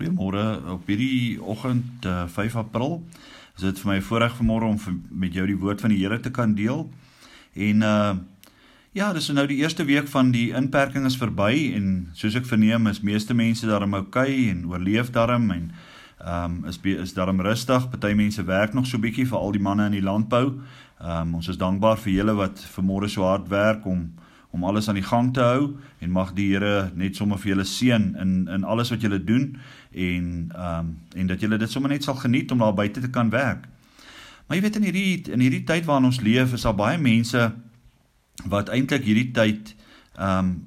Goeiemôre op hierdie oggend uh, 5 April. Is dit vir my voorreg vanmôre om vir, met jou die woord van die Here te kan deel. En uh ja, dis nou die eerste week van die inperking is verby en soos ek verneem is meeste mense daarom oukei okay en oorleef daarom en ehm um, is is daarom rustig. Party mense werk nog so bietjie vir al die manne in die landbou. Ehm um, ons is dankbaar vir julle wat vanmôre so hard werk om om alles aan die gang te hou en mag die Here net sommer vir julle seën in in alles wat julle doen en ehm um, en dat julle dit sommer net sal geniet om daar buite te kan werk. Maar jy weet in hierdie in hierdie tyd waarin ons leef is daar baie mense wat eintlik hierdie tyd ehm um,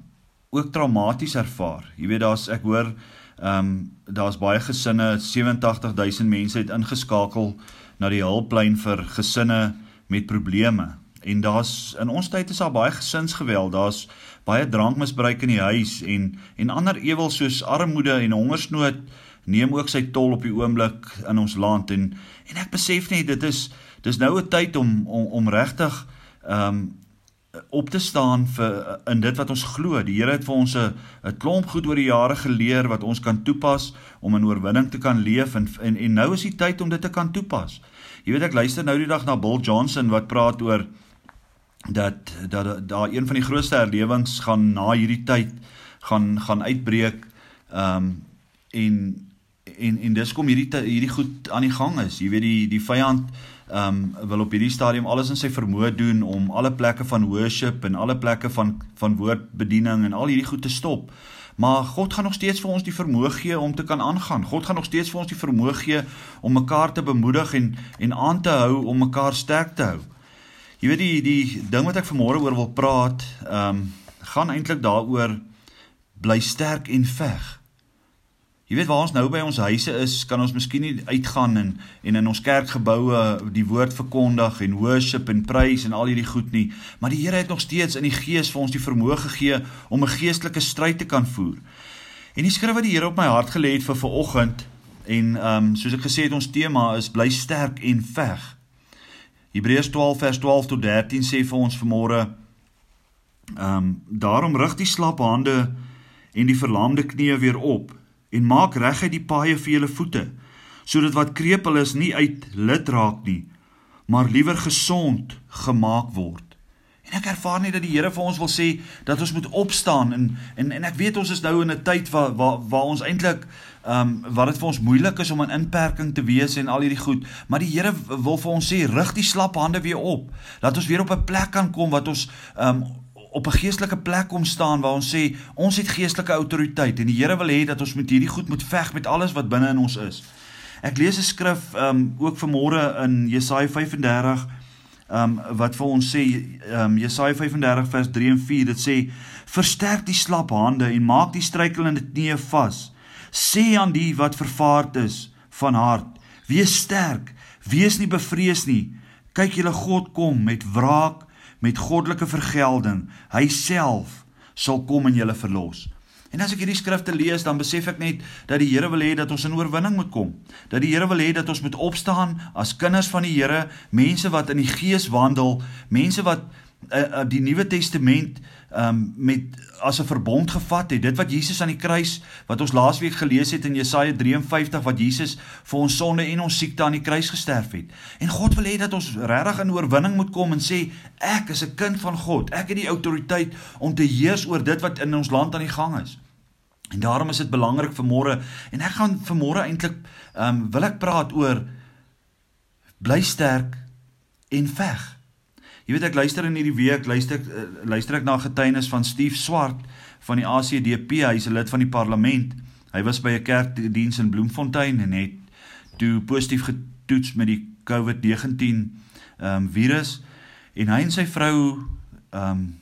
ook traumaties ervaar. Jy weet daar's ek hoor ehm um, daar's baie gesinne 87000 mense het ingeskakel na die hulplyn vir gesinne met probleme en daar's in ons tyd is daar baie gesinsgeweld, daar's baie drankmisbruik in die huis en en ander ewels soos armoede en hongersnood neem ook sy tol op die oomblik in ons land en en ek besef net dit is dis nou 'n tyd om om, om regtig ehm um, op te staan vir in dit wat ons glo. Die Here het vir ons 'n 'n klomp goed oor die jare geleer wat ons kan toepas om in oorwinning te kan leef en en, en nou is die tyd om dit te kan toepas. Jy weet ek luister nou die dag na Bill Johnson wat praat oor dat dat daar een van die grootste herlewings gaan na hierdie tyd gaan gaan uitbreek ehm um, en en en dis kom hierdie hierdie goed aan die gang is. Jy weet die die vyand ehm um, wil op hierdie stadium alles in sy vermoë doen om alle plekke van worship en alle plekke van van woordbediening en al hierdie goed te stop. Maar God gaan nog steeds vir ons die vermoë gee om te kan aangaan. God gaan nog steeds vir ons die vermoë gee om mekaar te bemoedig en en aan te hou om mekaar sterk te hou Jy weet die die ding wat ek vanmôre oor wil praat, ehm um, gaan eintlik daaroor bly sterk en veg. Jy weet waar ons nou by ons huise is, kan ons miskien nie uitgaan en en in ons kerkgeboue die woord verkondig en worship en prys en al hierdie goed nie, maar die Here het nog steeds in die gees vir ons die vermoë gegee om 'n geestelike stryd te kan voer. En die skrif wat die Here op my hart gelê het vir vanoggend en ehm um, soos ek gesê het ons tema is bly sterk en veg. Hebreërs 12 vers 12 tot 13 sê vir ons vanmôre ehm um, daarom rig die slap hande en die verlamde knieë weer op en maak reguit die paaie vir julle voete sodat wat krepeel is nie uit lid raak nie maar liewer gesond gemaak word. En ek ervaar net dat die Here vir ons wil sê dat ons moet opstaan en en en ek weet ons is nou in 'n tyd waar waar waar ons eintlik um, wat dit vir ons moeilik is om in inperking te wees en al hierdie goed, maar die Here wil vir ons sê rig die slap hande weer op. Laat ons weer op 'n plek kan kom wat ons ehm um, op 'n geestelike plek kom staan waar ons sê ons het geestelike autoriteit en die Here wil hê dat ons met hierdie goed moet veg met alles wat binne in ons is. Ek lees 'n skrif ehm um, ook vanmôre in Jesaja 35 um, wat vir ons sê um, Jesaja 35 vers 3 en 4 dit sê versterk die slap hande en maak die struikelende knieë vas sê aan die wat vervaard is van hart wees sterk wees nie bevrees nie. Kyk julle God kom met wraak met goddelike vergelding. Hy self sal kom en julle verlos. En as ek hierdie skrifte lees, dan besef ek net dat die Here wil hê dat ons in oorwinning moet kom. Dat die Here wil hê dat ons moet opstaan as kinders van die Here, mense wat in die Gees wandel, mense wat uh, uh, die Nuwe Testament um, met as 'n verbond gevat het. Dit wat Jesus aan die kruis wat ons laasweek gelees het in Jesaja 53 wat Jesus vir ons sonde en ons siekte aan die kruis gesterf het. En God wil hê dat ons regtig in oorwinning moet kom en sê ek is 'n kind van God. Ek het die autoriteit om te heers oor dit wat in ons land aan die gang is. En daarom is dit belangrik vir môre en ek gaan vir môre eintlik ehm um, wil ek praat oor bly sterk en veg. Jy weet ek luister in hierdie week luister uh, luister ek na getuienis van Steve Swart van die ACDP, hy's 'n lid van die parlement. Hy was by 'n kerkdiens in Bloemfontein en het toe positief getoets met die COVID-19 ehm um, virus en hy en sy vrou ehm um,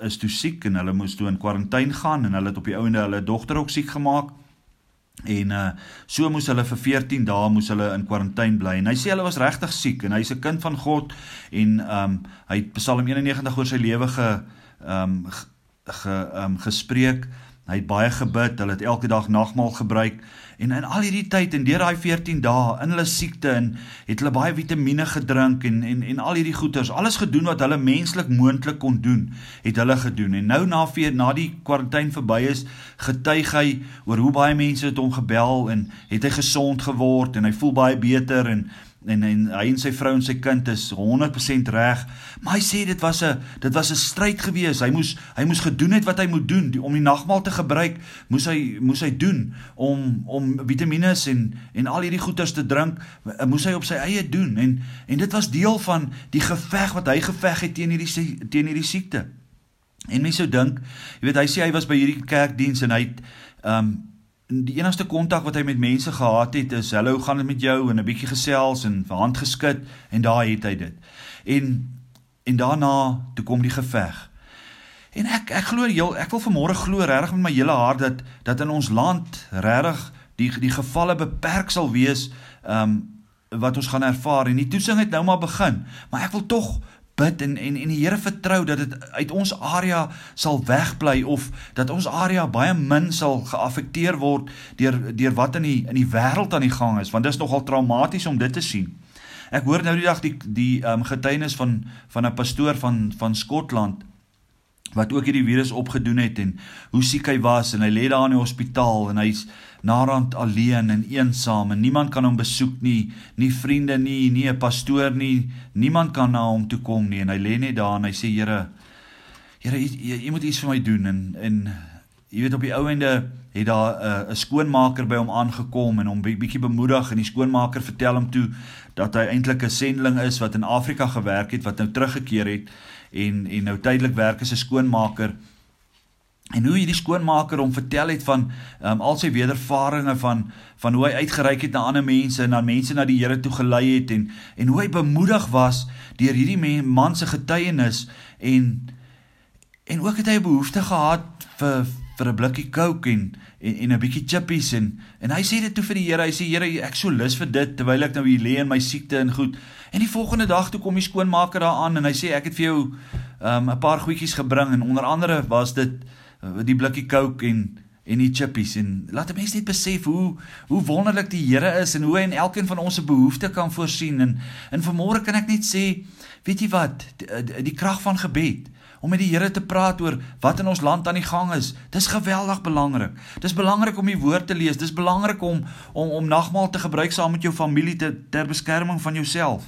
is toe siek en hulle moes toe in kwarantyne gaan en hulle het op die ouende hulle dogter ook siek gemaak. En uh so moes hulle vir 14 dae moes hulle in kwarantyne bly. En hy sê hulle was regtig siek en hy's 'n kind van God en um hy het Psalm 91 oor sy lewe ge um ge um gespreek Hy het baie gebid, hulle het elke dag nagmaal gebruik en in al hierdie tyd en deur daai 14 dae in hulle siekte en het hulle baie vitamiene gedrink en en en al hierdie goeters, alles gedoen wat hulle menslik moontlik kon doen, het hulle gedoen. En nou na vier na die kwarantyne verby is, getuig hy oor hoe baie mense het hom gebel en het hy gesond geword en hy voel baie beter en en en hy en sy vrou en sy kind is 100% reg. Maar hy sê dit was 'n dit was 'n stryd gewees. Hy moes hy moes gedoen het wat hy moet doen die, om die nagmaal te gebruik. Moes hy moes hy doen om om vitamiene en en al hierdie goeders te drink, moes hy op sy eie doen en en dit was deel van die geveg wat hy geveg het teen hierdie teen hierdie siekte. En mense sou dink, jy weet hy sê hy was by hierdie kerkdiens en hy het um die enigste kontak wat hy met mense gehad het is hallo gaan dit met jou en 'n bietjie gesels en hand geskit en daar het hy dit. En en daarna toe kom die geveg. En ek ek glo heel ek wil vanmôre glo regtig met my hele hart dat dat in ons land regtig die die gevalle beperk sal wees um wat ons gaan ervaar en die toesing het nou maar begin. Maar ek wil tog bid en en en die Here vertrou dat dit uit ons area sal wegbly of dat ons area baie min sal geaffekteer word deur deur wat in die in die wêreld aan die gang is want dit is nogal traumaties om dit te sien. Ek hoor nou die dag die die um, getuienis van van 'n pastoor van van Skotland wat ook hierdie virus opgedoen het en hoe siek hy was en hy lê daar in die hospitaal en hy's narand alleen en eensaam en niemand kan hom besoek nie, nie vriende nie, nie 'n pastoor nie, niemand kan na hom toe kom nie en hy lê net daar en hy sê Here, Here, jy moet iets vir my doen. En en jy weet op die ou ende het daar 'n uh, skoonmaker by hom aangekom en hom bietjie bemoedig en die skoonmaker vertel hom toe dat hy eintlik 'n sendeling is wat in Afrika gewerk het wat nou teruggekeer het en en nou tydelik werk as 'n skoonmaker. En hoe hierdie skoonmaker hom vertel het van um, al sy wedervarings van van hoe hy uitgereik het na ander mense en na mense na die Here toe gelei het en en hoe hy bemoedig was deur hierdie man se getuienis en en ook het hy 'n behoefte gehad vir vir 'n blikkie Coke en en en 'n bietjie chippies en en hy sê dit toe vir die Here. Hy sê Here, ek so lus vir dit terwyl ek nou hier lê in my siekte en goed. En die volgende dag toe kom die skoonmaker daar aan en hy sê ek het vir jou um, 'n paar goedjies gebring en onder andere was dit uh, die blikkie Coke en en die chippies en laat mense net besef hoe hoe wonderlik die Here is en hoe hy in elkeen van ons se behoeftes kan voorsien en en vanmôre kan ek net sê weet jy wat die, die, die krag van gebed om met die Here te praat oor wat in ons land aan die gang is. Dis geweldig belangrik. Dis belangrik om die woord te lees. Dis belangrik om om om nagmaal te gebruik saam met jou familie te, ter beskerming van jouself.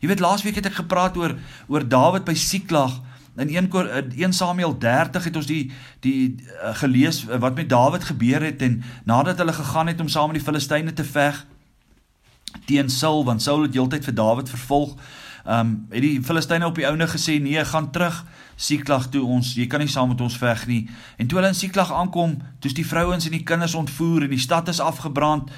Jy weet laasweek het ek gepraat oor oor Dawid by Siklag. In 1 1 Samuel 30 het ons die die uh, gelees uh, wat met Dawid gebeur het en nadat hulle gegaan het om saam met die Filistyne te veg teen Saul want Saul het heeltyd vir Dawid vervolg. Ehm um, het die Filistyne op die ouene gesê nee, gaan terug Siklag toe ons, jy kan nie saam met ons veg nie. En toe hulle in Siklag aankom, toets die vrouens en die kinders ontvoer en die stad is afgebrand.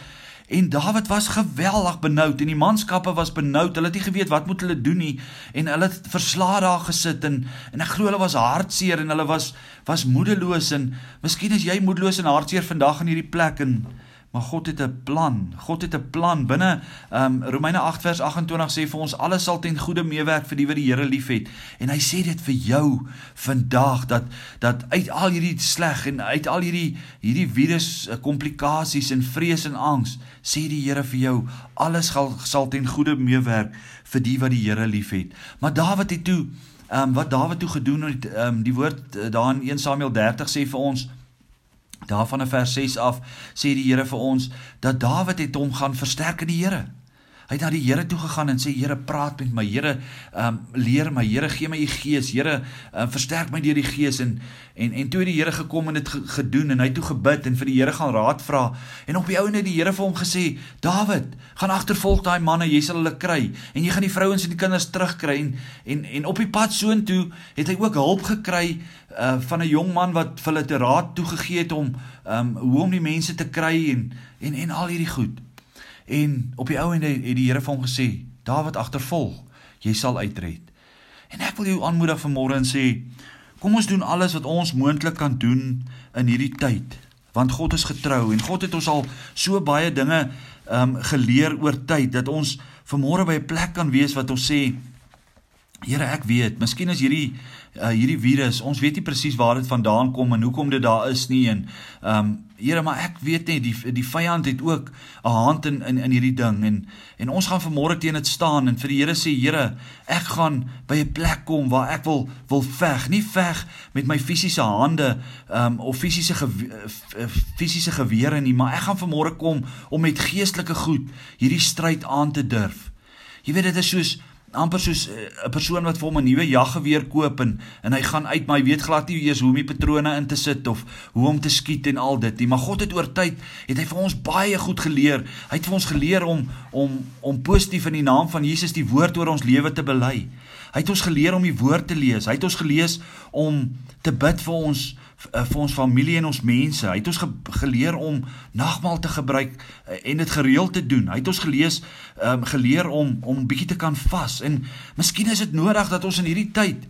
En Dawid was geweldig benoud en die manskappe was benoud. Hulle het nie geweet wat moet hulle doen nie en hulle het verslae daar gesit en en ek glo hulle was hartseer en hulle was was moedeloos en miskien is jy moedeloos en hartseer vandag in hierdie plek en Maar God het 'n plan. God het 'n plan. Binne ehm um, Romeine 8 vers 28 sê vir ons alles sal ten goeie meewerk vir die wat die Here liefhet. En hy sê dit vir jou vandag dat dat uit al hierdie sleg en uit al hierdie hierdie virus eh, komplikasies en vrees en angs, sê die Here vir jou alles sal sal ten goeie meewerk vir die wat die Here liefhet. Maar Dawid het toe ehm um, wat Dawid toe gedoen het ehm um, die woord uh, daar in 1 Samuel 30 sê vir ons Daarvan in vers 6 af sê die Here vir ons dat Dawid het hom gaan versterk in die Here. Hy het na die Here toe gegaan en sê Here praat met my. Here ehm um, leer my. Here gee my u gees. Here um, versterk my deur die gees en en en toe het die Here gekom en dit gedoen en hy het toe gebid en vir die Here gaan raad vra en op die ouene die Here vir hom gesê Dawid, gaan agtervolg daai manne, jy sal hulle kry en jy gaan die vrouens en die kinders terugkry en en en op die pad soontoe het hy ook hulp gekry uh van 'n jong man wat vir hulle te raad toegegee het om um hoe om die mense te kry en en en al hierdie goed. En op die ou ende het die Here vir hom gesê: "Dawid agtervolg, jy sal uitred." En ek wil jou aanmoedig vanmôre en sê: Kom ons doen alles wat ons moontlik kan doen in hierdie tyd, want God is getrou en God het ons al so baie dinge ehm um, geleer oor tyd dat ons vanmôre by 'n plek kan wees wat ons sê Here, ek weet, miskien is hierdie uh, hierdie virus, ons weet nie presies waar dit vandaan kom en hoekom dit daar is nie en ehm um, Here, maar ek weet net die die vyand het ook 'n hand in in in hierdie ding en en ons gaan vanmôre teen dit staan en vir die Here sê, Here, ek gaan by 'n plek kom waar ek wil wil veg, nie veg met my fisiese hande ehm um, of fisiese fisiese gewere nie, maar ek gaan vanmôre kom om met geestelike goed hierdie stryd aan te durf. Jy weet dit is soos amper soos eh, 'n persoon wat vir hom 'n nuwe jaggeweer koop en en hy gaan uit maar hy weet glad nie eers hoe om die patrone in te sit of hoe om te skiet en al dit nie. Maar God het oor tyd het hy vir ons baie goed geleer. Hy het vir ons geleer om om om positief in die naam van Jesus die woord oor ons lewe te bely hy het ons geleer om die woord te lees hy het ons gelees om te bid vir ons Eh, vir ons familie en ons mense. Hy het ons ge geleer om nagmaal te gebruik uh, en dit gereeld te doen. Hy het ons gelees um, geleer om om bietjie te kan vas. En miskien is dit nodig dat ons in hierdie tyd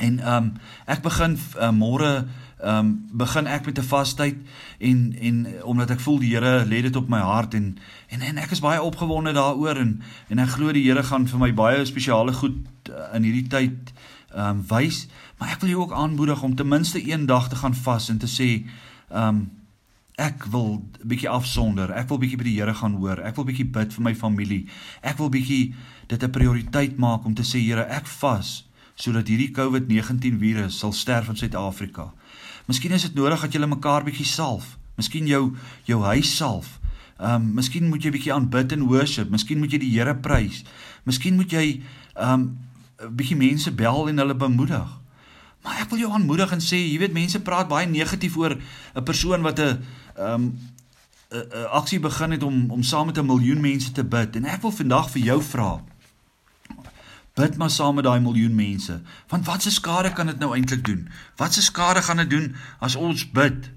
en ehm um, ek begin uh, môre ehm um, begin ek met 'n vastyd en en omdat ek voel die Here lê dit op my hart en en en ek is baie opgewonde daaroor en en ek glo die Here gaan vir my baie spesiale goed uh, in hierdie tyd ehm um, wys. Maar ek wil jou ook aanmoedig om ten minste een dag te gaan vas en te sê, ehm um, ek wil 'n bietjie afsonder. Ek wil bietjie by die Here gaan hoor. Ek wil bietjie bid vir my familie. Ek wil bietjie dit 'n prioriteit maak om te sê, Here, ek vas sodat hierdie COVID-19 virus sal sterf in Suid-Afrika. Miskien is dit nodig dat jy mekaar bietjie salf. Miskien jou jou huis salf. Ehm um, miskien moet jy bietjie aanbid en worship. Miskien moet jy die Here prys. Miskien moet jy ehm um, bietjie mense bel en hulle bemoedig. Maar ek wil jou aanmoedig en sê, jy weet mense praat baie negatief oor 'n persoon wat 'n ehm 'n aksie begin het om om saam met 'n miljoen mense te bid en ek wil vandag vir jou vra. Bid maar saam met daai miljoen mense. Want wat se skade kan dit nou eintlik doen? Wat se skade gaan dit doen as ons bid?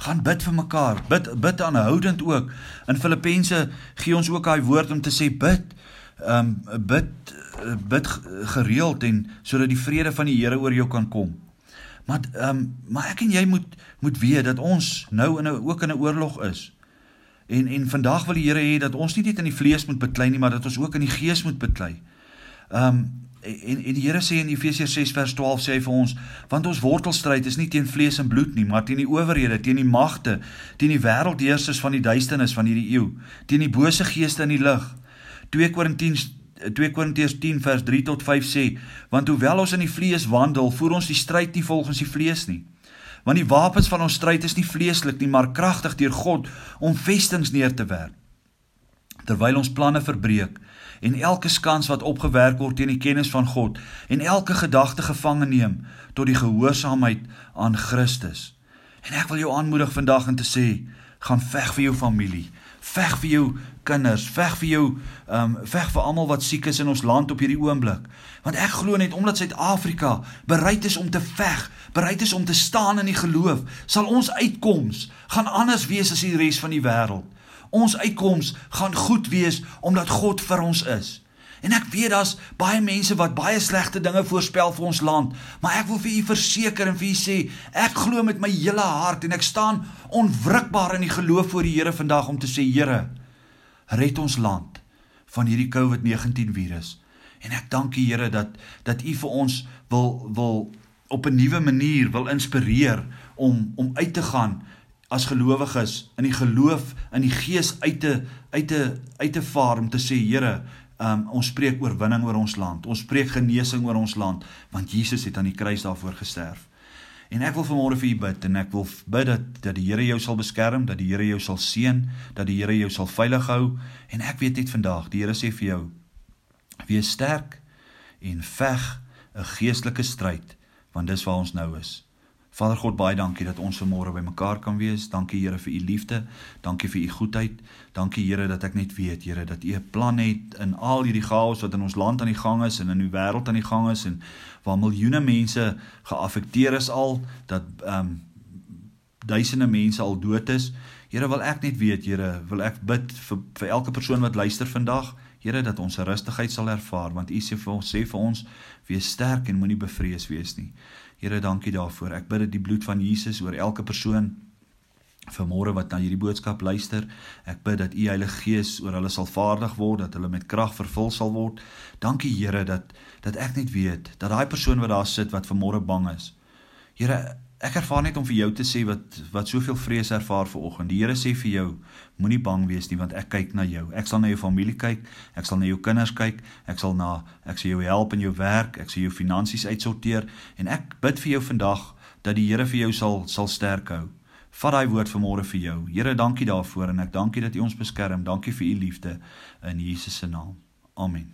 Gaan bid vir mekaar. Bid bid aanhoudend ook. In Filippense gee ons ook daai woord om te sê bid. Ehm um, bid bid gereeld en sodat die vrede van die Here oor jou kan kom. Maar ehm um, maar ek en jy moet moet weet dat ons nou in 'n ook in 'n oorlog is. En en vandag wil die Here hê dat ons nie net in die vlees moet beklei nie, maar dat ons ook in die gees moet beklei. Ehm um, en en die Here sê in Efesiërs 6 vers 12 sê hy vir ons, want ons wortelstryd is nie teen vlees en bloed nie, maar teen die owerhede, teen die magte, teen die wêreldheersers van die duisternis van hierdie eeu, teen die bose geeste in die lig. 2 Korintiërs 2 Korintiërs 10 vers 3 tot 5 sê, want hoewel ons in die vlees wandel, voer ons die stryd nie volgens die vlees nie. Want die wapens van ons stryd is nie vleeslik nie, maar kragtig deur God om vestings neer te werp. Terwyl ons planne verbreek en elke skans wat opgewerk word teen die kennis van God en elke gedagte gevange neem tot die gehoorsaamheid aan Christus. En ek wil jou aanmoedig vandag om te sê, gaan veg vir jou familie, veg vir jou kinders, veg vir jou, ehm um, veg vir almal wat siek is in ons land op hierdie oomblik. Want ek glo net omdat Suid-Afrika bereid is om te veg, bereid is om te staan in die geloof, sal ons uitkoms gaan anders wees as die res van die wêreld. Ons uitkoms gaan goed wees omdat God vir ons is. En ek weet daar's baie mense wat baie slegte dinge voorspel vir ons land, maar ek wil vir u verseker en vir u sê, ek glo met my hele hart en ek staan onwrikbaar in die geloof voor die Here vandag om te sê, Here, red ons land van hierdie COVID-19 virus. En ek dank U Here dat dat U vir ons wil wil op 'n nuwe manier wil inspireer om om uit te gaan as gelowiges in die geloof in die gees uit te uit te uit te vaar om te sê Here, um, ons spreek oorwinning oor ons land. Ons spreek genesing oor ons land want Jesus het aan die kruis daarvoor gesterf. En ek wil vanmôre vir u bid en ek wil bid dat dat die Here jou sal beskerm, dat die Here jou sal seën, dat die Here jou sal veilig hou en ek weet net vandag, die Here sê vir jou: Wees sterk en veg 'n geestelike stryd, want dis waar ons nou is. Vader God, baie dankie dat ons vanmôre by mekaar kan wees. Dankie Here vir u liefde. Dankie vir u goedheid. Dankie Here dat ek net weet, Here, dat u 'n plan het in al hierdie chaos wat in ons land aan die gang is en in die wêreld aan die gang is en waar miljoene mense geaffekteer is al, dat ehm um, duisende mense al dood is. Here, wil ek net weet, Here, wil ek bid vir vir elke persoon wat luister vandag, Here, dat ons rustigheid sal ervaar want u sê vir ons sê vir ons wees sterk en moenie bevrees wees nie. Here, dankie daarvoor. Ek bid dat die bloed van Jesus oor elke persoon vanmôre wat na hierdie boodskap luister. Ek bid dat U Heilige Gees oor hulle sal vaardig word, dat hulle met krag vervul sal word. Dankie Here dat dat ek net weet dat daai persoon wat daar sit wat vanmôre bang is. Here, ek ervaar net om vir jou te sê wat wat soveel vrees ervaar ver oggend. Die Here sê vir jou, moenie bang wees nie want ek kyk na jou. Ek sal na jou familie kyk, ek sal na jou kinders kyk, ek sal na ek sal jou help in jou werk, ek sal jou finansies uitsorteer en ek bid vir jou vandag dat die Here vir jou sal sal sterk hou. Vat daai woord vanmôre vir jou. Here, dankie daarvoor en ek dankie dat U ons beskerm. Dankie vir U liefde in Jesus se naam. Amen.